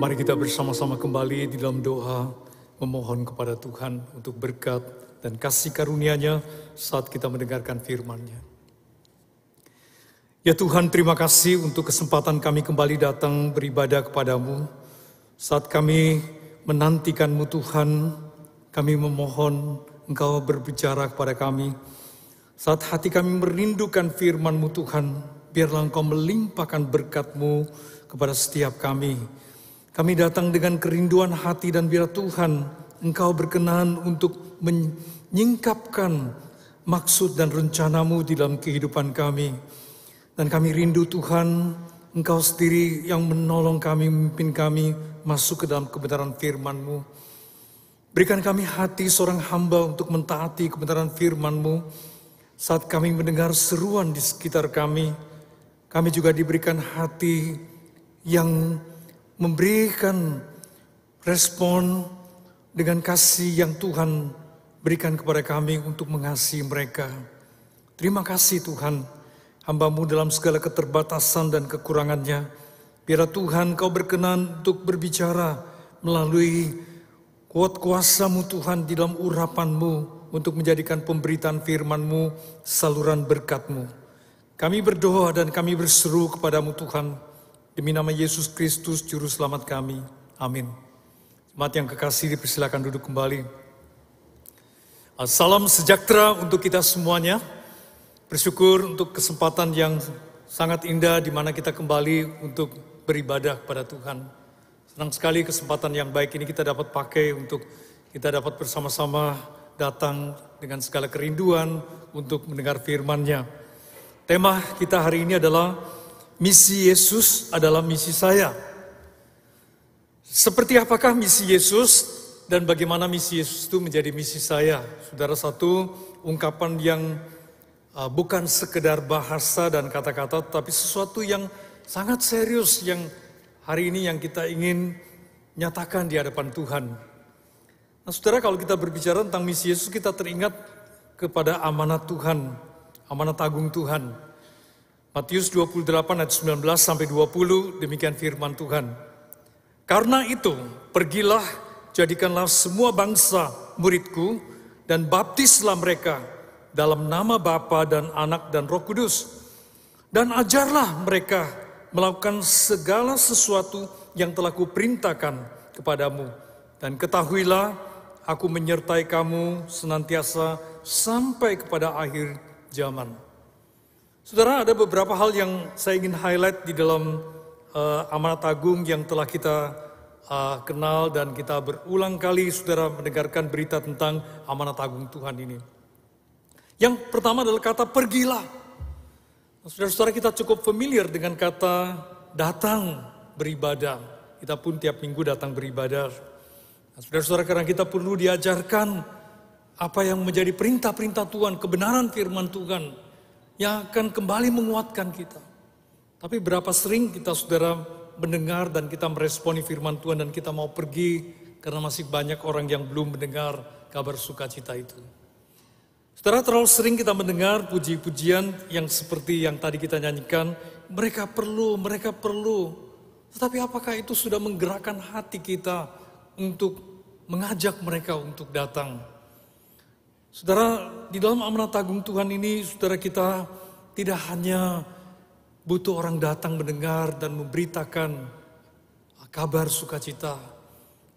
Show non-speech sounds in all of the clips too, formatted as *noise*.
Mari kita bersama-sama kembali di dalam doa memohon kepada Tuhan untuk berkat dan kasih karunia-Nya saat kita mendengarkan firman-Nya. Ya Tuhan, terima kasih untuk kesempatan kami kembali datang beribadah kepadamu. Saat kami menantikanmu Tuhan, kami memohon Engkau berbicara kepada kami. Saat hati kami merindukan firman-Mu Tuhan, biarlah Engkau melimpahkan berkat-Mu kepada setiap kami. Kami datang dengan kerinduan hati dan biar Tuhan Engkau berkenan untuk menyingkapkan maksud dan rencanamu di dalam kehidupan kami. Dan kami rindu Tuhan, Engkau sendiri yang menolong kami, memimpin kami masuk ke dalam kebenaran firman-Mu. Berikan kami hati seorang hamba untuk mentaati kebenaran firman-Mu. Saat kami mendengar seruan di sekitar kami, kami juga diberikan hati yang memberikan respon dengan kasih yang Tuhan berikan kepada kami untuk mengasihi mereka. Terima kasih Tuhan hambamu dalam segala keterbatasan dan kekurangannya. Biar Tuhan kau berkenan untuk berbicara melalui kuat kuasamu Tuhan di dalam urapanmu untuk menjadikan pemberitaan firmanmu saluran berkatmu. Kami berdoa dan kami berseru kepadamu Tuhan, demi nama Yesus Kristus Juru Selamat kami. Amin. Jemaat yang kekasih dipersilakan duduk kembali. Salam sejahtera untuk kita semuanya. Bersyukur untuk kesempatan yang sangat indah di mana kita kembali untuk beribadah kepada Tuhan. Senang sekali kesempatan yang baik ini kita dapat pakai untuk kita dapat bersama-sama datang dengan segala kerinduan untuk mendengar firman-Nya. Tema kita hari ini adalah misi Yesus adalah misi saya. Seperti apakah misi Yesus dan bagaimana misi Yesus itu menjadi misi saya? Saudara satu ungkapan yang uh, bukan sekedar bahasa dan kata-kata, tapi sesuatu yang sangat serius yang hari ini yang kita ingin nyatakan di hadapan Tuhan. Nah saudara kalau kita berbicara tentang misi Yesus, kita teringat kepada amanat Tuhan, amanat agung Tuhan. Matius 28 ayat 19 sampai 20 demikian firman Tuhan. Karena itu, pergilah jadikanlah semua bangsa muridku dan baptislah mereka dalam nama Bapa dan Anak dan Roh Kudus. Dan ajarlah mereka melakukan segala sesuatu yang telah kuperintahkan kepadamu. Dan ketahuilah aku menyertai kamu senantiasa sampai kepada akhir zaman. Saudara, ada beberapa hal yang saya ingin highlight di dalam uh, amanat agung yang telah kita uh, kenal dan kita berulang kali saudara mendengarkan berita tentang amanat agung Tuhan ini. Yang pertama adalah kata pergilah. Saudara-saudara kita cukup familiar dengan kata datang beribadah. Kita pun tiap minggu datang beribadah. Saudara-saudara karena kita perlu diajarkan apa yang menjadi perintah-perintah Tuhan, kebenaran firman Tuhan yang akan kembali menguatkan kita. Tapi berapa sering kita saudara mendengar dan kita meresponi firman Tuhan dan kita mau pergi karena masih banyak orang yang belum mendengar kabar sukacita itu. Setelah terlalu sering kita mendengar puji-pujian yang seperti yang tadi kita nyanyikan, mereka perlu, mereka perlu. Tetapi apakah itu sudah menggerakkan hati kita untuk mengajak mereka untuk datang? Saudara, di dalam amanat agung Tuhan ini, saudara kita tidak hanya butuh orang datang mendengar dan memberitakan kabar sukacita.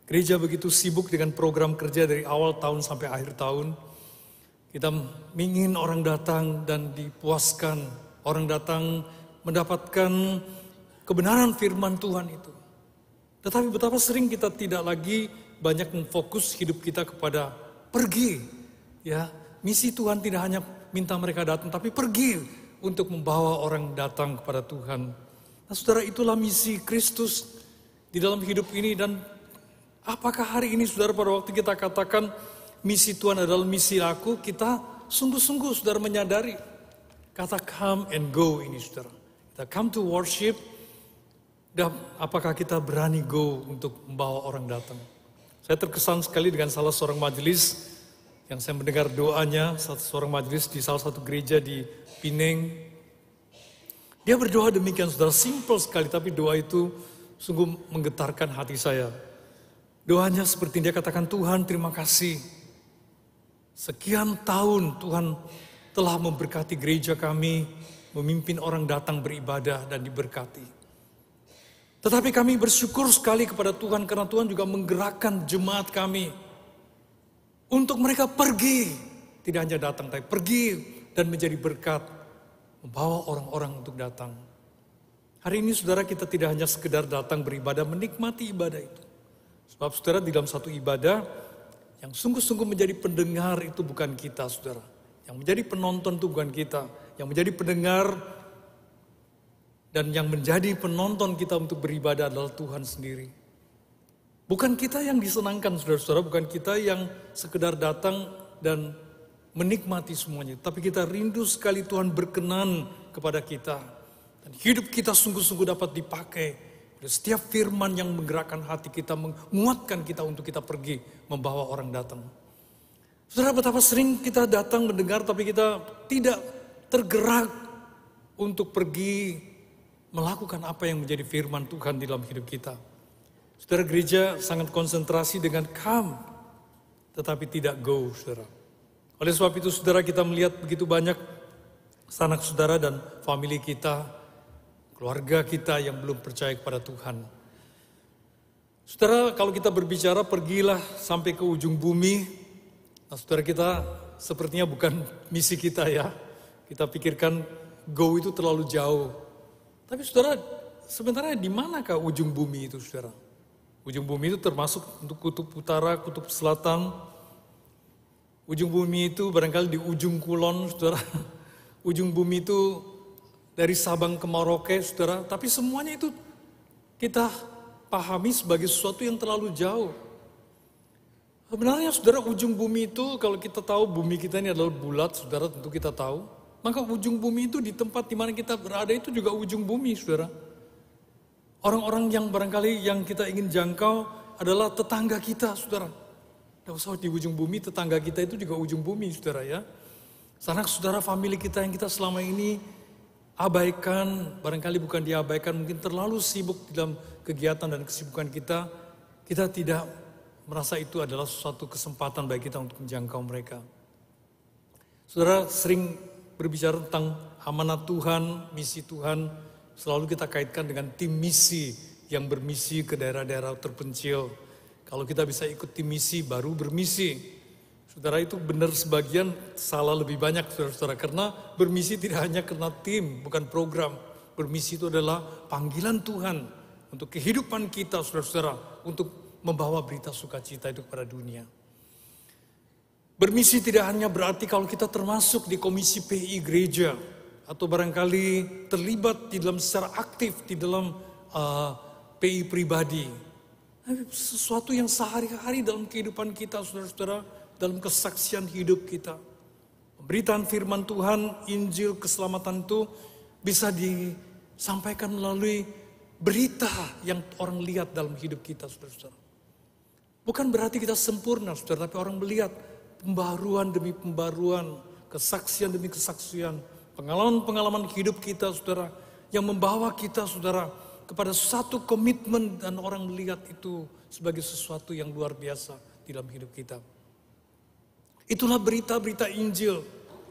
Gereja begitu sibuk dengan program kerja dari awal tahun sampai akhir tahun. Kita ingin orang datang dan dipuaskan, orang datang mendapatkan kebenaran firman Tuhan itu. Tetapi betapa sering kita tidak lagi banyak memfokus hidup kita kepada pergi. Ya, misi Tuhan tidak hanya minta mereka datang, tapi pergi untuk membawa orang datang kepada Tuhan. Nah, saudara, itulah misi Kristus di dalam hidup ini dan apakah hari ini saudara pada waktu kita katakan misi Tuhan adalah misi aku, kita sungguh-sungguh saudara menyadari kata come and go ini saudara. Kita come to worship, dan apakah kita berani go untuk membawa orang datang. Saya terkesan sekali dengan salah seorang majelis yang saya mendengar doanya, satu seorang majelis di salah satu gereja di Pineng. Dia berdoa demikian, saudara, simple sekali, tapi doa itu sungguh menggetarkan hati saya. Doanya seperti dia katakan, Tuhan terima kasih. Sekian tahun Tuhan telah memberkati gereja kami, memimpin orang datang beribadah dan diberkati. Tetapi kami bersyukur sekali kepada Tuhan karena Tuhan juga menggerakkan jemaat kami untuk mereka pergi, tidak hanya datang tapi pergi dan menjadi berkat, membawa orang-orang untuk datang. Hari ini saudara kita tidak hanya sekedar datang beribadah, menikmati ibadah itu. Sebab saudara di dalam satu ibadah yang sungguh-sungguh menjadi pendengar itu bukan kita saudara. Yang menjadi penonton itu bukan kita. Yang menjadi pendengar dan yang menjadi penonton kita untuk beribadah adalah Tuhan sendiri. Bukan kita yang disenangkan saudara-saudara, bukan kita yang sekedar datang dan menikmati semuanya. Tapi kita rindu sekali Tuhan berkenan kepada kita. Dan hidup kita sungguh-sungguh dapat dipakai setiap firman yang menggerakkan hati kita, menguatkan kita untuk kita pergi, membawa orang datang. Saudara betapa sering kita datang mendengar tapi kita tidak tergerak untuk pergi melakukan apa yang menjadi firman Tuhan di dalam hidup kita. Saudara gereja sangat konsentrasi dengan come, tetapi tidak go, saudara. Oleh sebab itu saudara kita melihat begitu banyak sanak saudara dan family kita keluarga kita yang belum percaya kepada Tuhan. Saudara, kalau kita berbicara pergilah sampai ke ujung bumi, nah saudara kita sepertinya bukan *laughs* misi kita ya. Kita pikirkan go itu terlalu jauh. Tapi saudara, sebenarnya di manakah ujung bumi itu saudara? Ujung bumi itu termasuk untuk kutub utara, kutub selatan. Ujung bumi itu barangkali di ujung kulon, saudara. *laughs* Ujung bumi itu dari Sabang ke Merauke, saudara. Tapi semuanya itu kita pahami sebagai sesuatu yang terlalu jauh. Sebenarnya saudara ujung bumi itu kalau kita tahu bumi kita ini adalah bulat, saudara tentu kita tahu. Maka ujung bumi itu di tempat di mana kita berada itu juga ujung bumi, saudara. Orang-orang yang barangkali yang kita ingin jangkau adalah tetangga kita, saudara. Tidak usah di ujung bumi, tetangga kita itu juga ujung bumi, saudara ya. Sanak saudara family kita yang kita selama ini abaikan, barangkali bukan diabaikan, mungkin terlalu sibuk dalam kegiatan dan kesibukan kita, kita tidak merasa itu adalah suatu kesempatan bagi kita untuk menjangkau mereka. Saudara sering berbicara tentang amanat Tuhan, misi Tuhan, selalu kita kaitkan dengan tim misi yang bermisi ke daerah-daerah terpencil. Kalau kita bisa ikut tim misi, baru bermisi. Saudara itu benar sebagian salah lebih banyak saudara-saudara. Karena bermisi tidak hanya karena tim, bukan program. Bermisi itu adalah panggilan Tuhan untuk kehidupan kita saudara-saudara. Untuk membawa berita sukacita itu kepada dunia. Bermisi tidak hanya berarti kalau kita termasuk di komisi PI gereja. Atau barangkali terlibat di dalam secara aktif di dalam uh, PI pribadi. Sesuatu yang sehari-hari dalam kehidupan kita saudara-saudara dalam kesaksian hidup kita. Pemberitaan firman Tuhan, Injil keselamatan itu bisa disampaikan melalui berita yang orang lihat dalam hidup kita, saudara-saudara. Bukan berarti kita sempurna, saudara, tapi orang melihat pembaruan demi pembaruan, kesaksian demi kesaksian, pengalaman-pengalaman hidup kita, saudara, yang membawa kita, saudara, kepada satu komitmen dan orang melihat itu sebagai sesuatu yang luar biasa dalam hidup kita. Itulah berita-berita Injil.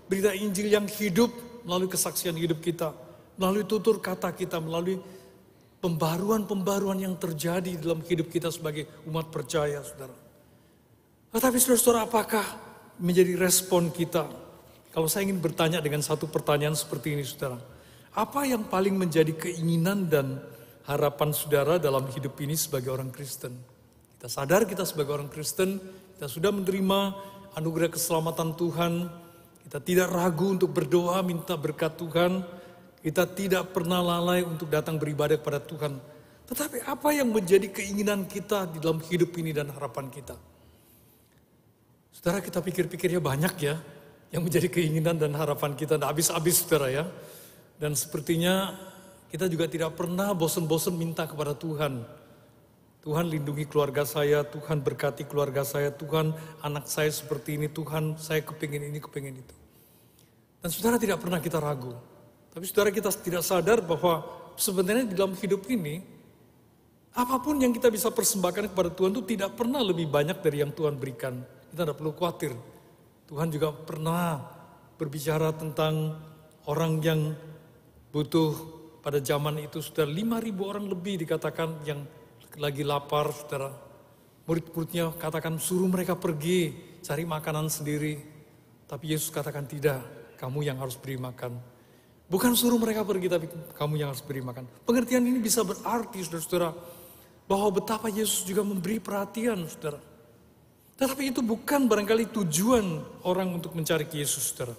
Berita Injil yang hidup melalui kesaksian hidup kita. Melalui tutur kata kita, melalui pembaruan-pembaruan yang terjadi dalam hidup kita sebagai umat percaya, saudara. Tetapi saudara-saudara, apakah menjadi respon kita? Kalau saya ingin bertanya dengan satu pertanyaan seperti ini, saudara. Apa yang paling menjadi keinginan dan harapan saudara dalam hidup ini sebagai orang Kristen? Kita sadar kita sebagai orang Kristen, kita sudah menerima anugerah keselamatan Tuhan. Kita tidak ragu untuk berdoa minta berkat Tuhan. Kita tidak pernah lalai untuk datang beribadah kepada Tuhan. Tetapi apa yang menjadi keinginan kita di dalam hidup ini dan harapan kita? Saudara kita pikir-pikirnya banyak ya. Yang menjadi keinginan dan harapan kita. Tidak habis-habis saudara ya. Dan sepertinya kita juga tidak pernah bosan-bosan minta kepada Tuhan Tuhan lindungi keluarga saya, Tuhan berkati keluarga saya, Tuhan anak saya seperti ini, Tuhan saya kepingin ini, kepingin itu. Dan saudara tidak pernah kita ragu. Tapi saudara kita tidak sadar bahwa sebenarnya di dalam hidup ini, Apa pun yang kita bisa persembahkan kepada Tuhan itu tidak pernah lebih banyak dari yang Tuhan berikan. Kita tidak perlu khawatir. Tuhan juga pernah berbicara tentang orang yang butuh pada zaman itu sudah 5.000 orang lebih dikatakan yang lagi lapar saudara. Murid-muridnya katakan suruh mereka pergi cari makanan sendiri. Tapi Yesus katakan tidak, kamu yang harus beri makan. Bukan suruh mereka pergi tapi kamu yang harus beri makan. Pengertian ini bisa berarti saudara-saudara bahwa betapa Yesus juga memberi perhatian, saudara. Tetapi itu bukan barangkali tujuan orang untuk mencari Yesus, saudara.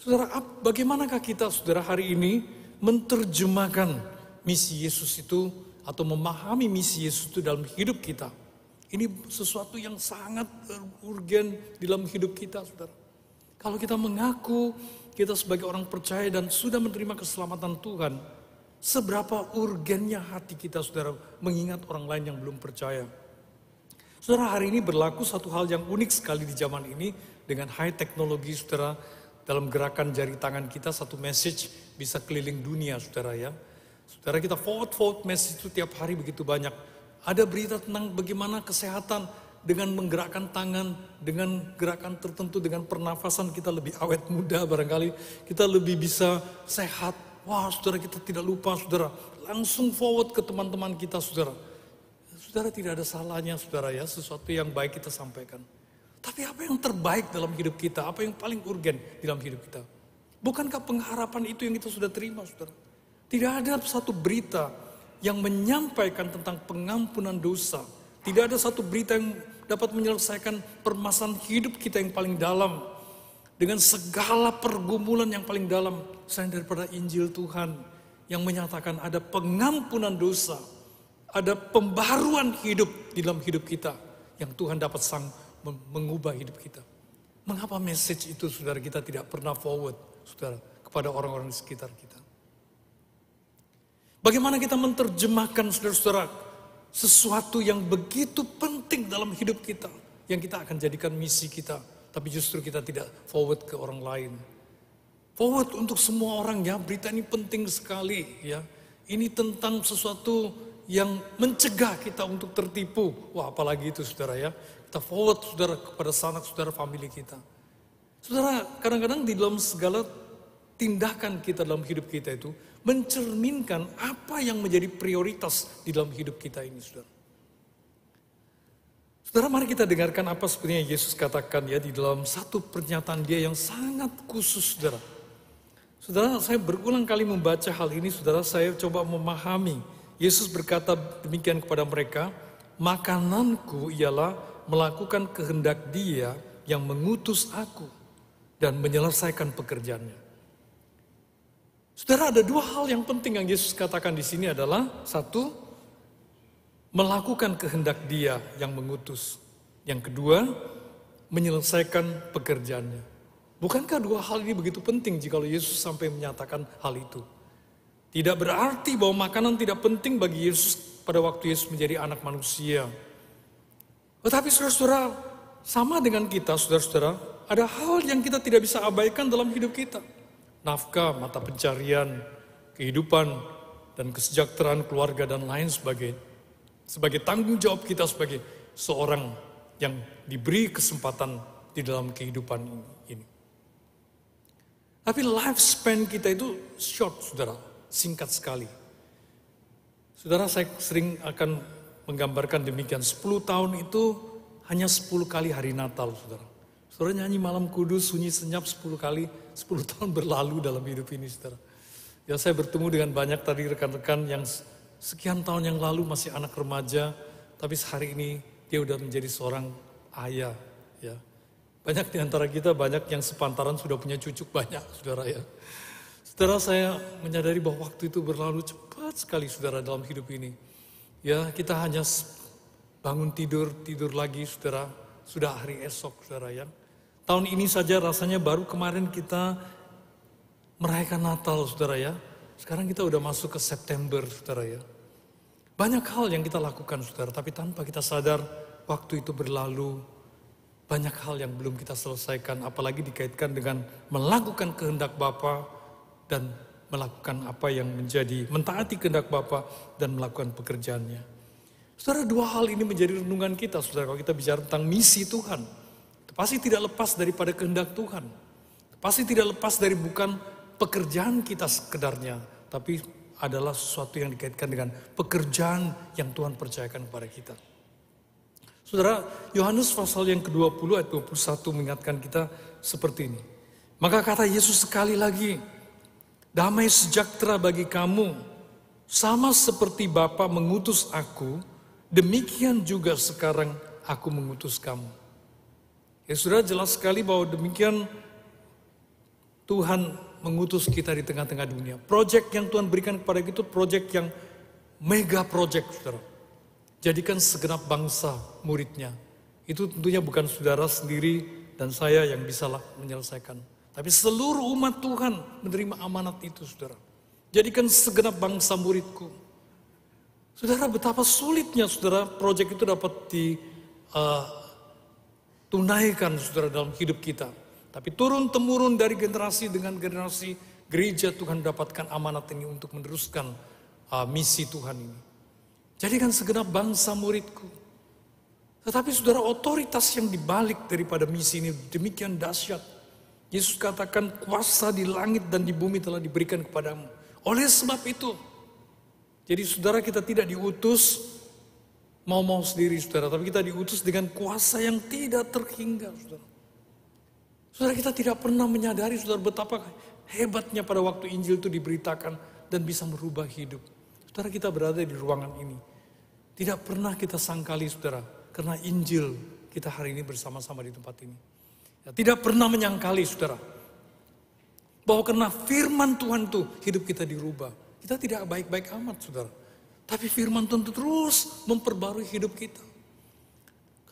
Saudara, bagaimanakah kita, saudara, hari ini menerjemahkan misi Yesus itu atau memahami misi Yesus itu dalam hidup kita? Ini sesuatu yang sangat urgen dalam hidup kita, saudara. Kalau kita mengaku kita sebagai orang percaya dan sudah menerima keselamatan Tuhan, Seberapa urgennya hati kita saudara mengingat orang lain yang belum percaya. Saudara hari ini berlaku satu hal yang unik sekali di zaman ini dengan high teknologi saudara dalam gerakan jari tangan kita satu message bisa keliling dunia saudara ya. Saudara kita forward forward message itu tiap hari begitu banyak. Ada berita tentang bagaimana kesehatan dengan menggerakkan tangan, dengan gerakan tertentu, dengan pernafasan kita lebih awet muda barangkali. Kita lebih bisa sehat, Wah saudara kita tidak lupa saudara. Langsung forward ke teman-teman kita saudara. Saudara tidak ada salahnya saudara ya sesuatu yang baik kita sampaikan. Tapi apa yang terbaik dalam hidup kita? Apa yang paling urgen dalam hidup kita? Bukankah pengharapan itu yang kita sudah terima saudara? Tidak ada satu berita yang menyampaikan tentang pengampunan dosa. Tidak ada satu berita yang dapat menyelesaikan permasalahan hidup kita yang paling dalam dengan segala pergumulan yang paling dalam selain daripada Injil Tuhan yang menyatakan ada pengampunan dosa, ada pembaruan hidup di dalam hidup kita yang Tuhan dapat sang mengubah hidup kita. Mengapa message itu saudara kita tidak pernah forward saudara kepada orang-orang di sekitar kita? Bagaimana kita menerjemahkan saudara-saudara sesuatu yang begitu penting dalam hidup kita yang kita akan jadikan misi kita tapi justru kita tidak forward ke orang lain. Forward untuk semua orang ya, berita ini penting sekali ya. Ini tentang sesuatu yang mencegah kita untuk tertipu. Wah apalagi itu saudara ya. Kita forward saudara kepada sanak saudara family kita. Saudara kadang-kadang di dalam segala tindakan kita dalam hidup kita itu mencerminkan apa yang menjadi prioritas di dalam hidup kita ini saudara. Saudara mari kita dengarkan apa sebenarnya Yesus katakan ya di dalam satu pernyataan dia yang sangat khusus saudara. Saudara saya berulang kali membaca hal ini saudara saya coba memahami. Yesus berkata demikian kepada mereka, makananku ialah melakukan kehendak dia yang mengutus aku dan menyelesaikan pekerjaannya. Saudara ada dua hal yang penting yang Yesus katakan di sini adalah satu melakukan kehendak dia yang mengutus. Yang kedua, menyelesaikan pekerjaannya. Bukankah dua hal ini begitu penting jika Yesus sampai menyatakan hal itu? Tidak berarti bahwa makanan tidak penting bagi Yesus pada waktu Yesus menjadi anak manusia. Tetapi saudara-saudara, sama dengan kita saudara-saudara, ada hal yang kita tidak bisa abaikan dalam hidup kita. Nafkah, mata pencarian, kehidupan, dan kesejahteraan keluarga dan lain sebagainya sebagai tanggung jawab kita sebagai seorang yang diberi kesempatan di dalam kehidupan ini. Tapi lifespan kita itu short, saudara, singkat sekali. Saudara, saya sering akan menggambarkan demikian. 10 tahun itu hanya 10 kali hari Natal, saudara. Saudara nyanyi malam kudus, sunyi senyap 10 kali, 10 *laughs* tahun berlalu dalam hidup ini, saudara. Ya saya bertemu dengan banyak tadi rekan-rekan yang sekian tahun yang lalu masih anak remaja, tapi sehari ini dia udah menjadi seorang ayah. Ya. Banyak di antara kita, banyak yang sepantaran sudah punya cucu banyak, saudara ya. Saudara saya menyadari bahwa waktu itu berlalu cepat sekali saudara dalam hidup ini. Ya kita hanya bangun tidur, tidur lagi saudara, sudah hari esok saudara ya. Tahun ini saja rasanya baru kemarin kita merayakan Natal saudara ya. Sekarang kita udah masuk ke September, saudara ya. Banyak hal yang kita lakukan, saudara, tapi tanpa kita sadar waktu itu berlalu. Banyak hal yang belum kita selesaikan, apalagi dikaitkan dengan melakukan kehendak Bapa dan melakukan apa yang menjadi mentaati kehendak Bapa dan melakukan pekerjaannya. Saudara, dua hal ini menjadi renungan kita, saudara. Kalau kita bicara tentang misi Tuhan, pasti tidak lepas daripada kehendak Tuhan. Pasti tidak lepas dari bukan pekerjaan kita sekedarnya, tapi adalah sesuatu yang dikaitkan dengan pekerjaan yang Tuhan percayakan kepada kita. Saudara, Yohanes pasal yang ke-20 ayat 21 mengingatkan kita seperti ini. Maka kata Yesus sekali lagi, damai sejahtera bagi kamu, sama seperti Bapa mengutus aku, demikian juga sekarang aku mengutus kamu. Ya sudah jelas sekali bahwa demikian Tuhan mengutus kita di tengah-tengah dunia. Proyek yang Tuhan berikan kepada kita, proyek yang mega saudara. Jadikan segenap bangsa muridnya. Itu tentunya bukan saudara sendiri dan saya yang bisa menyelesaikan. Tapi seluruh umat Tuhan menerima amanat itu saudara. Jadikan segenap bangsa muridku. Saudara betapa sulitnya saudara proyek itu dapat ditunaikan uh, saudara dalam hidup kita. Tapi turun temurun dari generasi dengan generasi gereja Tuhan dapatkan amanat ini untuk meneruskan uh, misi Tuhan ini. Jadikan segenap bangsa muridku. Tetapi saudara otoritas yang dibalik daripada misi ini demikian dahsyat. Yesus katakan kuasa di langit dan di bumi telah diberikan kepadamu. Oleh sebab itu. Jadi saudara kita tidak diutus mau-mau sendiri saudara. Tapi kita diutus dengan kuasa yang tidak terhingga saudara. Saudara kita tidak pernah menyadari saudara betapa hebatnya pada waktu Injil itu diberitakan dan bisa merubah hidup. Saudara kita berada di ruangan ini. Tidak pernah kita sangkali saudara, karena Injil kita hari ini bersama-sama di tempat ini. Ya, tidak pernah menyangkali saudara, bahwa karena firman Tuhan itu hidup kita dirubah. Kita tidak baik-baik amat saudara. Tapi firman Tuhan itu terus memperbarui hidup kita.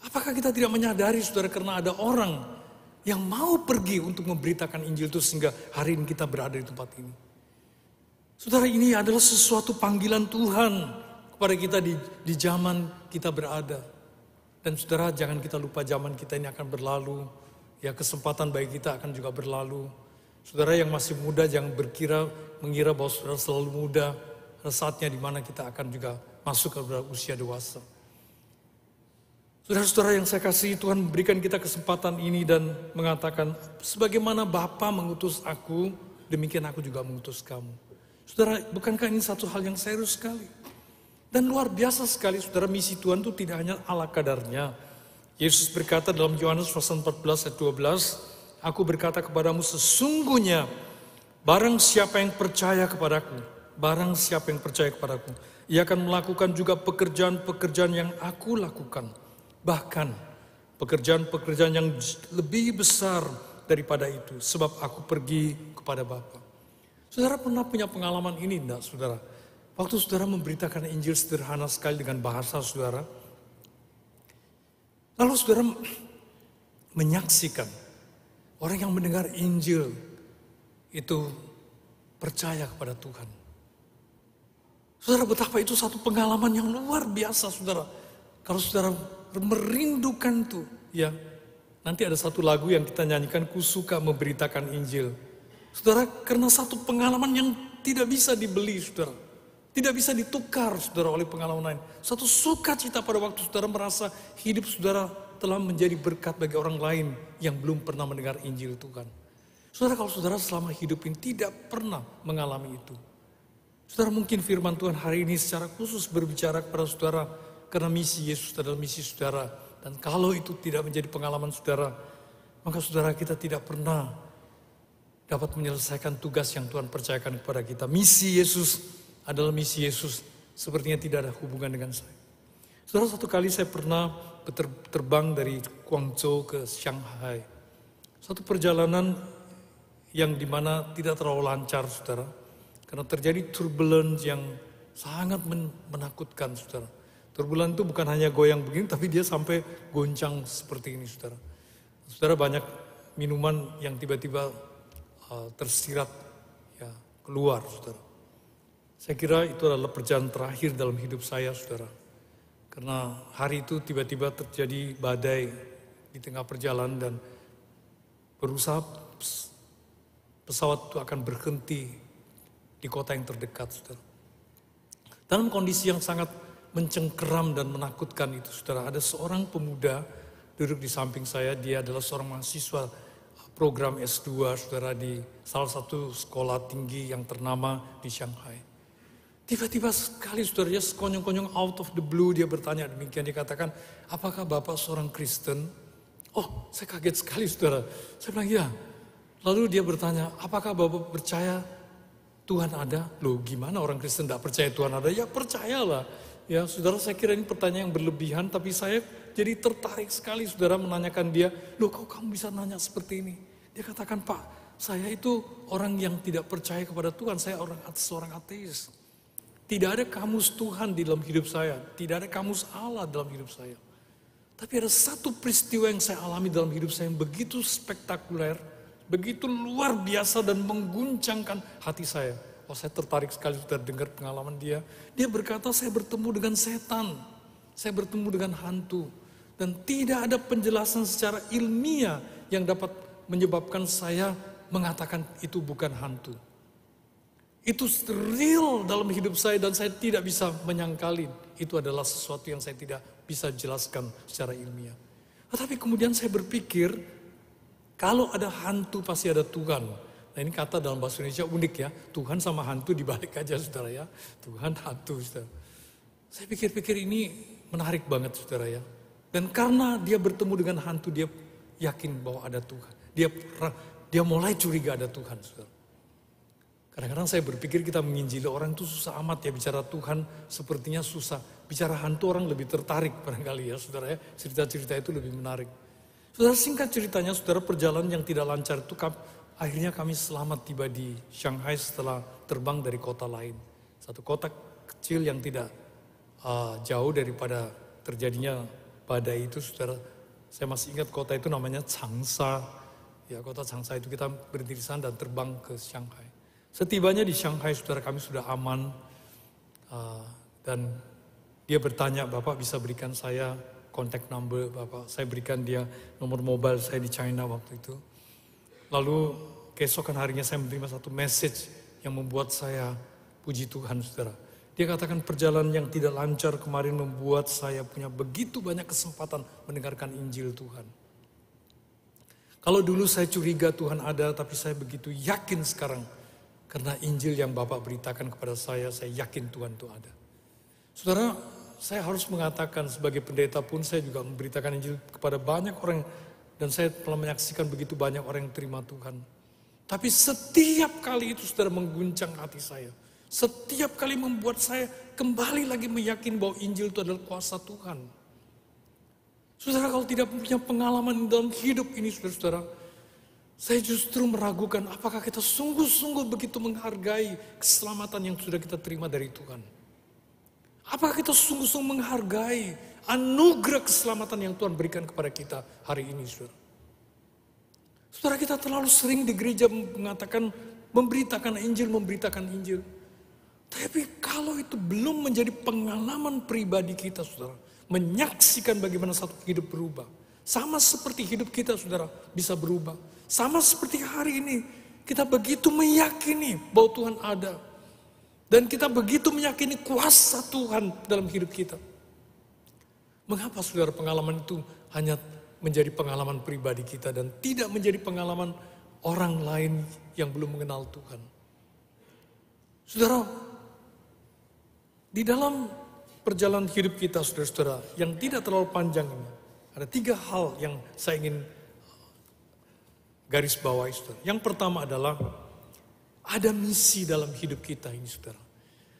Apakah kita tidak menyadari saudara karena ada orang yang mau pergi untuk memberitakan Injil itu sehingga hari ini kita berada di tempat ini. Saudara ini adalah sesuatu panggilan Tuhan kepada kita di, di zaman kita berada. Dan saudara jangan kita lupa zaman kita ini akan berlalu. Ya kesempatan bagi kita akan juga berlalu. Saudara yang masih muda jangan berkira mengira bahwa saudara selalu muda. Ada saatnya di mana kita akan juga masuk ke usia dewasa. Saudara-saudara yang saya kasih Tuhan memberikan kita kesempatan ini dan mengatakan sebagaimana Bapa mengutus aku, demikian aku juga mengutus kamu. Saudara, bukankah ini satu hal yang serius sekali? Dan luar biasa sekali saudara misi Tuhan itu tidak hanya ala kadarnya. Yesus berkata dalam Yohanes pasal 14 ayat 12, Aku berkata kepadamu sesungguhnya barang siapa yang percaya kepadaku, barang siapa yang percaya kepadaku, ia akan melakukan juga pekerjaan-pekerjaan yang aku lakukan. Bahkan pekerjaan-pekerjaan yang lebih besar daripada itu. Sebab aku pergi kepada Bapa. Saudara pernah punya pengalaman ini enggak saudara? Waktu saudara memberitakan Injil sederhana sekali dengan bahasa saudara, lalu saudara menyaksikan orang yang mendengar Injil itu percaya kepada Tuhan. Saudara betapa itu satu pengalaman yang luar biasa saudara. Kalau saudara merindukan itu, ya nanti ada satu lagu yang kita nyanyikan, ku suka memberitakan Injil. Saudara, karena satu pengalaman yang tidak bisa dibeli, saudara. Tidak bisa ditukar saudara oleh pengalaman lain. Satu sukacita pada waktu saudara merasa hidup saudara telah menjadi berkat bagi orang lain yang belum pernah mendengar Injil Tuhan. Saudara kalau saudara selama hidup ini tidak pernah mengalami itu. Saudara mungkin firman Tuhan hari ini secara khusus berbicara kepada saudara karena misi Yesus adalah misi saudara. Dan kalau itu tidak menjadi pengalaman saudara, maka saudara kita tidak pernah dapat menyelesaikan tugas yang Tuhan percayakan kepada kita. Misi Yesus adalah misi Yesus. Sepertinya tidak ada hubungan dengan saya. Saudara, satu kali saya pernah terbang dari Guangzhou ke Shanghai. Satu perjalanan yang di mana tidak terlalu lancar, saudara. Karena terjadi turbulence yang sangat menakutkan, saudara. Turbulence itu bukan hanya goyang begini, tapi dia sampai goncang seperti ini, saudara. Saudara banyak minuman yang tiba-tiba uh, tersirat ya keluar, saudara. Saya kira itu adalah perjalanan terakhir dalam hidup saya, saudara. Karena hari itu tiba-tiba terjadi badai di tengah perjalanan dan berusaha pesawat itu akan berhenti di kota yang terdekat, saudara. Dalam kondisi yang sangat mencengkeram dan menakutkan itu, saudara, ada seorang pemuda duduk di samping saya, dia adalah seorang mahasiswa program S2, saudara, di salah satu sekolah tinggi yang ternama di Shanghai. Tiba-tiba sekali saudara, dia sekonyong-konyong out of the blue, dia bertanya demikian, dia katakan, apakah Bapak seorang Kristen? Oh, saya kaget sekali saudara. Saya bilang, ya. Lalu dia bertanya, apakah Bapak percaya Tuhan ada? Loh gimana orang Kristen tidak percaya Tuhan ada? Ya percayalah. Ya saudara saya kira ini pertanyaan yang berlebihan, tapi saya jadi tertarik sekali saudara menanyakan dia, loh kok kamu bisa nanya seperti ini? Dia katakan, Pak, saya itu orang yang tidak percaya kepada Tuhan, saya orang seorang ateis. Tidak ada kamus Tuhan di dalam hidup saya. Tidak ada kamus Allah dalam hidup saya. Tapi ada satu peristiwa yang saya alami dalam hidup saya yang begitu spektakuler, begitu luar biasa dan mengguncangkan hati saya. Oh saya tertarik sekali sudah dengar pengalaman dia. Dia berkata saya bertemu dengan setan, saya bertemu dengan hantu. Dan tidak ada penjelasan secara ilmiah yang dapat menyebabkan saya mengatakan itu bukan hantu. Itu real dalam hidup saya dan saya tidak bisa menyangkalin. Itu adalah sesuatu yang saya tidak bisa jelaskan secara ilmiah. Tetapi kemudian saya berpikir, kalau ada hantu pasti ada Tuhan. Nah ini kata dalam bahasa Indonesia unik ya, Tuhan sama hantu dibalik aja saudara ya. Tuhan hantu saudara. Saya pikir-pikir ini menarik banget saudara ya. Dan karena dia bertemu dengan hantu, dia yakin bahwa ada Tuhan. Dia dia mulai curiga ada Tuhan saudara. Kadang-kadang saya berpikir kita menginjili orang itu susah amat ya bicara Tuhan sepertinya susah. Bicara hantu orang lebih tertarik barangkali ya saudara ya. Cerita-cerita itu lebih menarik. Saudara singkat ceritanya saudara perjalanan yang tidak lancar itu akhirnya kami selamat tiba di Shanghai setelah terbang dari kota lain. Satu kota kecil yang tidak uh, jauh daripada terjadinya badai itu saudara. Saya masih ingat kota itu namanya Changsa. Ya kota Changsa itu kita berhenti di sana dan terbang ke Shanghai. Setibanya di Shanghai, saudara kami sudah aman. Uh, dan dia bertanya, Bapak bisa berikan saya kontak number Bapak. Saya berikan dia nomor mobile saya di China waktu itu. Lalu keesokan harinya saya menerima satu message yang membuat saya puji Tuhan saudara. Dia katakan perjalanan yang tidak lancar kemarin membuat saya punya begitu banyak kesempatan mendengarkan Injil Tuhan. Kalau dulu saya curiga Tuhan ada, tapi saya begitu yakin sekarang karena Injil yang Bapak beritakan kepada saya, saya yakin Tuhan itu ada. Saudara, saya harus mengatakan sebagai pendeta pun saya juga memberitakan Injil kepada banyak orang dan saya telah menyaksikan begitu banyak orang yang terima Tuhan. Tapi setiap kali itu saudara mengguncang hati saya. Setiap kali membuat saya kembali lagi meyakini bahwa Injil itu adalah kuasa Tuhan. Saudara kalau tidak punya pengalaman dalam hidup ini saudara-saudara, saya justru meragukan apakah kita sungguh-sungguh begitu menghargai keselamatan yang sudah kita terima dari Tuhan. Apakah kita sungguh-sungguh menghargai anugerah keselamatan yang Tuhan berikan kepada kita hari ini, saudara. Saudara kita terlalu sering di gereja mengatakan, memberitakan Injil, memberitakan Injil. Tapi kalau itu belum menjadi pengalaman pribadi kita, saudara, menyaksikan bagaimana satu hidup berubah. Sama seperti hidup kita, saudara, bisa berubah sama seperti hari ini, kita begitu meyakini bahwa Tuhan ada. Dan kita begitu meyakini kuasa Tuhan dalam hidup kita. Mengapa saudara pengalaman itu hanya menjadi pengalaman pribadi kita dan tidak menjadi pengalaman orang lain yang belum mengenal Tuhan? Saudara, di dalam perjalanan hidup kita saudara-saudara yang tidak terlalu panjang ini, ada tiga hal yang saya ingin garis bawah saudara. Yang pertama adalah ada misi dalam hidup kita ini saudara.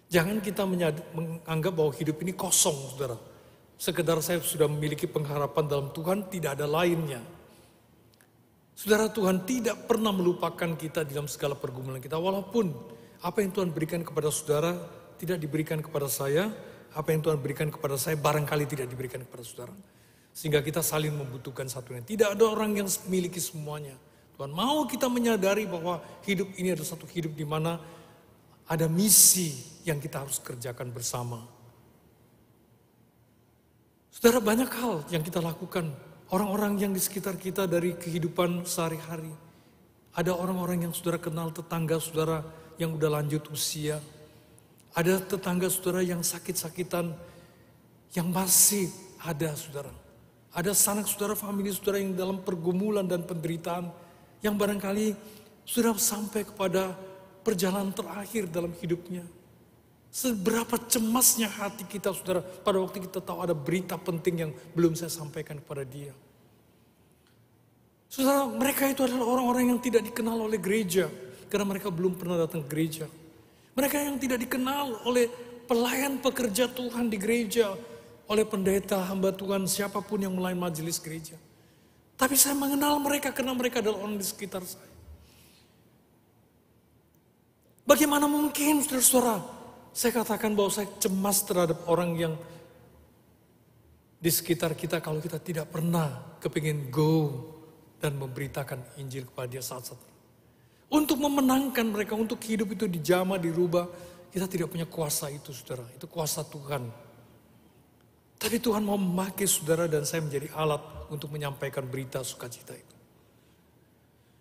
Jangan kita menganggap bahwa hidup ini kosong saudara. Sekedar saya sudah memiliki pengharapan dalam Tuhan tidak ada lainnya. Saudara Tuhan tidak pernah melupakan kita dalam segala pergumulan kita. Walaupun apa yang Tuhan berikan kepada saudara tidak diberikan kepada saya. Apa yang Tuhan berikan kepada saya barangkali tidak diberikan kepada saudara. Sehingga kita saling membutuhkan satunya. Tidak ada orang yang memiliki semuanya. Tuhan mau kita menyadari bahwa hidup ini adalah satu hidup di mana ada misi yang kita harus kerjakan bersama. Saudara banyak hal yang kita lakukan. Orang-orang yang di sekitar kita dari kehidupan sehari-hari. Ada orang-orang yang saudara kenal, tetangga saudara yang udah lanjut usia. Ada tetangga saudara yang sakit-sakitan yang masih ada saudara. Ada sanak saudara, famili saudara yang dalam pergumulan dan penderitaan yang barangkali sudah sampai kepada perjalanan terakhir dalam hidupnya. Seberapa cemasnya hati kita saudara pada waktu kita tahu ada berita penting yang belum saya sampaikan kepada dia. Saudara, mereka itu adalah orang-orang yang tidak dikenal oleh gereja. Karena mereka belum pernah datang ke gereja. Mereka yang tidak dikenal oleh pelayan pekerja Tuhan di gereja. Oleh pendeta, hamba Tuhan, siapa pun yang melayani majelis gereja. Tapi saya mengenal mereka karena mereka adalah orang di sekitar saya. Bagaimana mungkin saudara-saudara, saya katakan bahwa saya cemas terhadap orang yang di sekitar kita kalau kita tidak pernah kepingin go dan memberitakan Injil kepada dia saat-saat Untuk memenangkan mereka, untuk hidup itu dijama, dirubah. Kita tidak punya kuasa itu saudara, itu kuasa Tuhan. Tapi Tuhan mau memakai saudara dan saya menjadi alat untuk menyampaikan berita sukacita itu.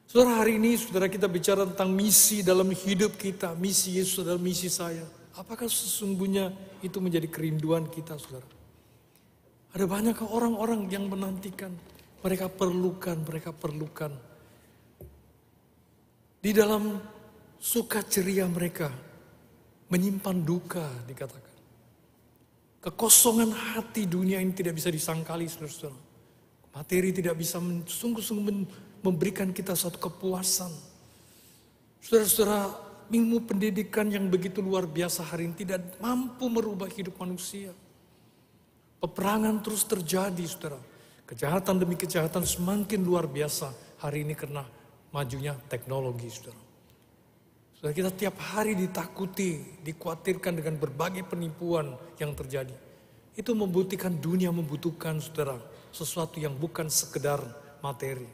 Saudara hari ini saudara kita bicara tentang misi dalam hidup kita. Misi Yesus adalah misi saya. Apakah sesungguhnya itu menjadi kerinduan kita saudara? Ada banyak orang-orang yang menantikan mereka perlukan, mereka perlukan. Di dalam suka ceria mereka, menyimpan duka dikatakan. Kekosongan hati dunia ini tidak bisa disangkali, saudara-saudara. Materi tidak bisa sungguh-sungguh memberikan kita suatu kepuasan. Saudara-saudara, ilmu pendidikan yang begitu luar biasa hari ini tidak mampu merubah hidup manusia. Peperangan terus terjadi, saudara. Kejahatan demi kejahatan semakin luar biasa hari ini karena majunya teknologi, saudara. Saudara kita tiap hari ditakuti, dikhawatirkan dengan berbagai penipuan yang terjadi. Itu membutuhkan dunia membutuhkan saudara sesuatu yang bukan sekedar materi.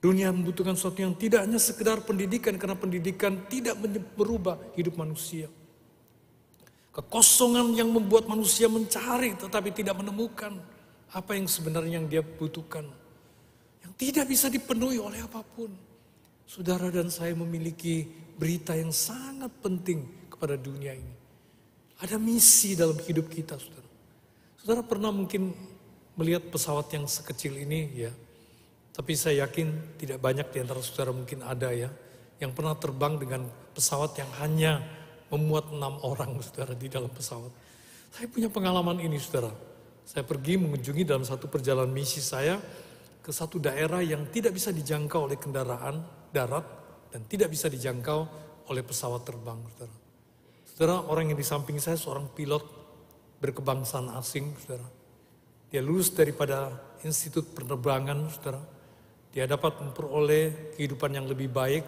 Dunia membutuhkan sesuatu yang tidak hanya sekedar pendidikan karena pendidikan tidak merubah hidup manusia. Kekosongan yang membuat manusia mencari tetapi tidak menemukan apa yang sebenarnya yang dia butuhkan. Yang tidak bisa dipenuhi oleh apa pun. Saudara dan saya memiliki berita yang sangat penting kepada dunia ini. Ada misi dalam hidup kita, saudara. Saudara pernah mungkin melihat pesawat yang sekecil ini, ya. Tapi saya yakin tidak banyak di antara saudara mungkin ada ya, yang pernah terbang dengan pesawat yang hanya memuat enam orang, saudara, di dalam pesawat. Saya punya pengalaman ini, saudara. Saya pergi mengunjungi dalam satu perjalanan misi saya ke satu daerah yang tidak bisa dijangkau oleh kendaraan darat dan tidak bisa dijangkau oleh pesawat terbang. Saudara, saudara orang yang di samping saya seorang pilot berkebangsaan asing, saudara. Dia lulus daripada institut penerbangan, saudara. Dia dapat memperoleh kehidupan yang lebih baik.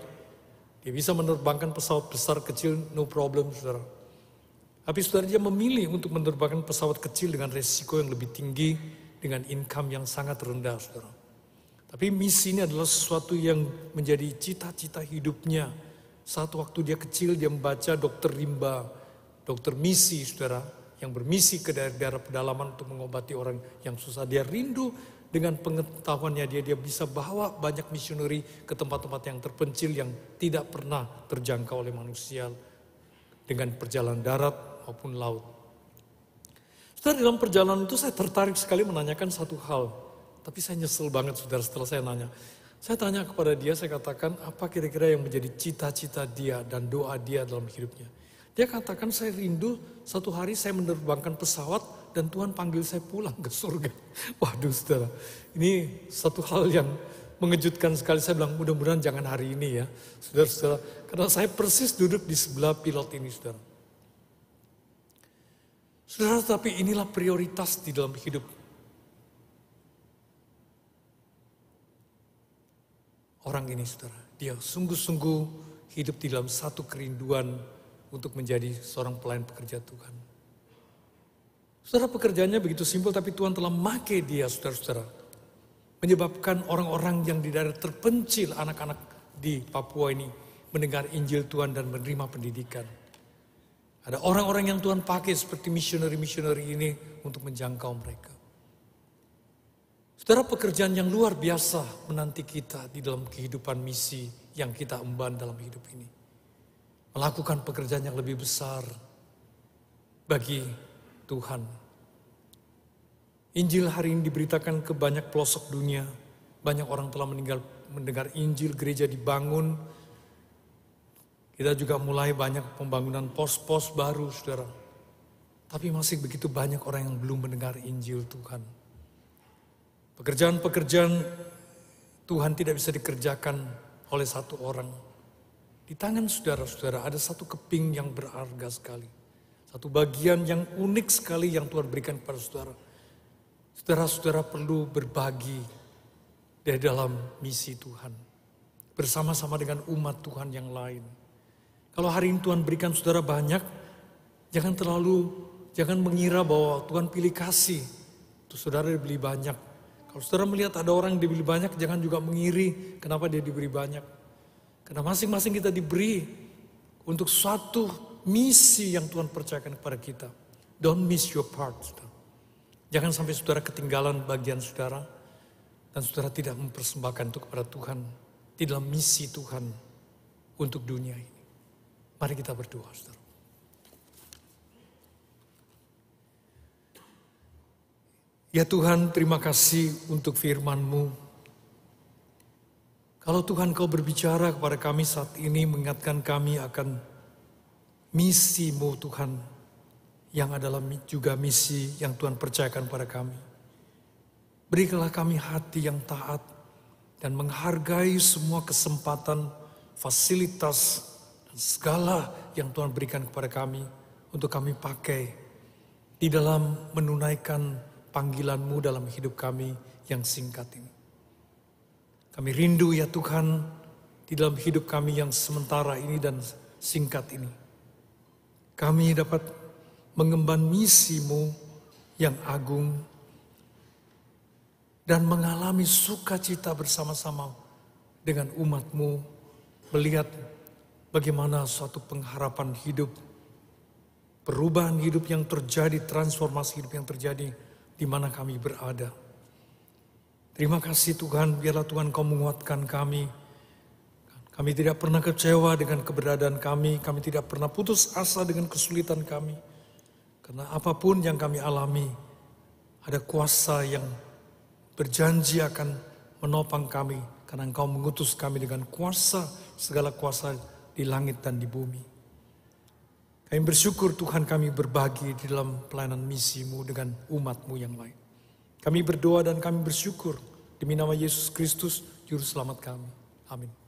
Dia bisa menerbangkan pesawat besar kecil, no problem, saudara. Tapi saudara dia memilih untuk menerbangkan pesawat kecil dengan resiko yang lebih tinggi, dengan income yang sangat rendah, saudara. Tapi misi ini adalah sesuatu yang menjadi cita-cita hidupnya. Satu waktu dia kecil dia membaca dokter rimba, dokter misi, saudara, yang bermisi ke daerah-daerah pedalaman untuk mengobati orang yang susah. Dia rindu dengan pengetahuannya dia, dia bisa bawa banyak misioneri ke tempat-tempat yang terpencil yang tidak pernah terjangkau oleh manusia dengan perjalanan darat maupun laut. Saudara dalam perjalanan itu saya tertarik sekali menanyakan satu hal. Tapi saya nyesel banget saudara setelah saya nanya. Saya tanya kepada dia, saya katakan apa kira-kira yang menjadi cita-cita dia dan doa dia dalam hidupnya. Dia katakan saya rindu satu hari saya menerbangkan pesawat dan Tuhan panggil saya pulang ke surga. *laughs* Waduh saudara, ini satu hal yang mengejutkan sekali. Saya bilang mudah-mudahan jangan hari ini ya. Saudara-saudara, karena saya persis duduk di sebelah pilot ini saudara. Saudara, tapi inilah prioritas di dalam hidup. Orang ini, saudara, dia sungguh-sungguh hidup di dalam satu kerinduan untuk menjadi seorang pelayan pekerja Tuhan. Saudara, pekerjaannya begitu simpel, tapi Tuhan telah memakai dia, saudara-saudara. Menyebabkan orang-orang yang di daerah terpencil, anak-anak di Papua ini, mendengar Injil Tuhan dan menerima pendidikan. Ada orang-orang yang Tuhan pakai seperti misioneri-misioneri ini untuk menjangkau mereka. Saudara pekerjaan yang luar biasa menanti kita di dalam kehidupan misi yang kita emban dalam hidup ini. melakukan pekerjaan yang lebih besar bagi Tuhan. Injil hari ini diberitakan ke banyak pelosok dunia. Banyak orang telah meninggal mendengar Injil, gereja dibangun. Kita juga mulai banyak pembangunan pos-pos baru, saudara. Tapi masih begitu banyak orang yang belum mendengar Injil Tuhan. Pekerjaan-pekerjaan Tuhan tidak bisa dikerjakan oleh satu orang. Di tangan saudara-saudara ada satu keping yang berharga sekali. Satu bagian yang unik sekali yang Tuhan berikan kepada saudara. Saudara-saudara perlu berbagi dari dalam misi Tuhan. Bersama-sama dengan umat Tuhan yang lain. Kalau hari ini Tuhan berikan saudara banyak, jangan terlalu, jangan mengira bahwa Tuhan pilih kasih. Untuk saudara dibeli banyak. Kalau saudara melihat ada orang yang dibeli banyak, jangan juga mengiri kenapa dia diberi banyak. Karena masing-masing kita diberi untuk suatu misi yang Tuhan percayakan kepada kita. Don't miss your part. Jangan sampai saudara ketinggalan bagian saudara dan saudara tidak mempersembahkan itu kepada Tuhan di dalam misi Tuhan untuk dunia ini. Mari kita berdoa, saudara. Ya Tuhan, terima kasih untuk firman-Mu. Kalau Tuhan kau berbicara kepada kami saat ini, mengingatkan kami akan misi-Mu Tuhan, yang adalah juga misi yang Tuhan percayakan pada kami. Berikanlah kami hati yang taat dan menghargai semua kesempatan, fasilitas, dan segala yang Tuhan berikan kepada kami untuk kami pakai di dalam menunaikan panggilan-Mu dalam hidup kami yang singkat ini. Kami rindu ya Tuhan di dalam hidup kami yang sementara ini dan singkat ini. Kami dapat mengemban misi-Mu yang agung dan mengalami sukacita bersama-sama dengan umatmu melihat bagaimana suatu pengharapan hidup, perubahan hidup yang terjadi, transformasi hidup yang terjadi di mana kami berada. Terima kasih Tuhan, biarlah Tuhan kau menguatkan kami. Kami tidak pernah kecewa dengan keberadaan kami, kami tidak pernah putus asa dengan kesulitan kami. Karena apa pun yang kami alami, ada kuasa yang berjanji akan menopang kami karena engkau mengutus kami dengan kuasa, segala kuasa di langit dan di bumi. Kami bersyukur Tuhan kami berbagi di dalam pelayanan misimu dengan umatmu yang lain. Kami berdoa dan kami bersyukur demi nama Yesus Kristus, Juru Selamat kami. Amin.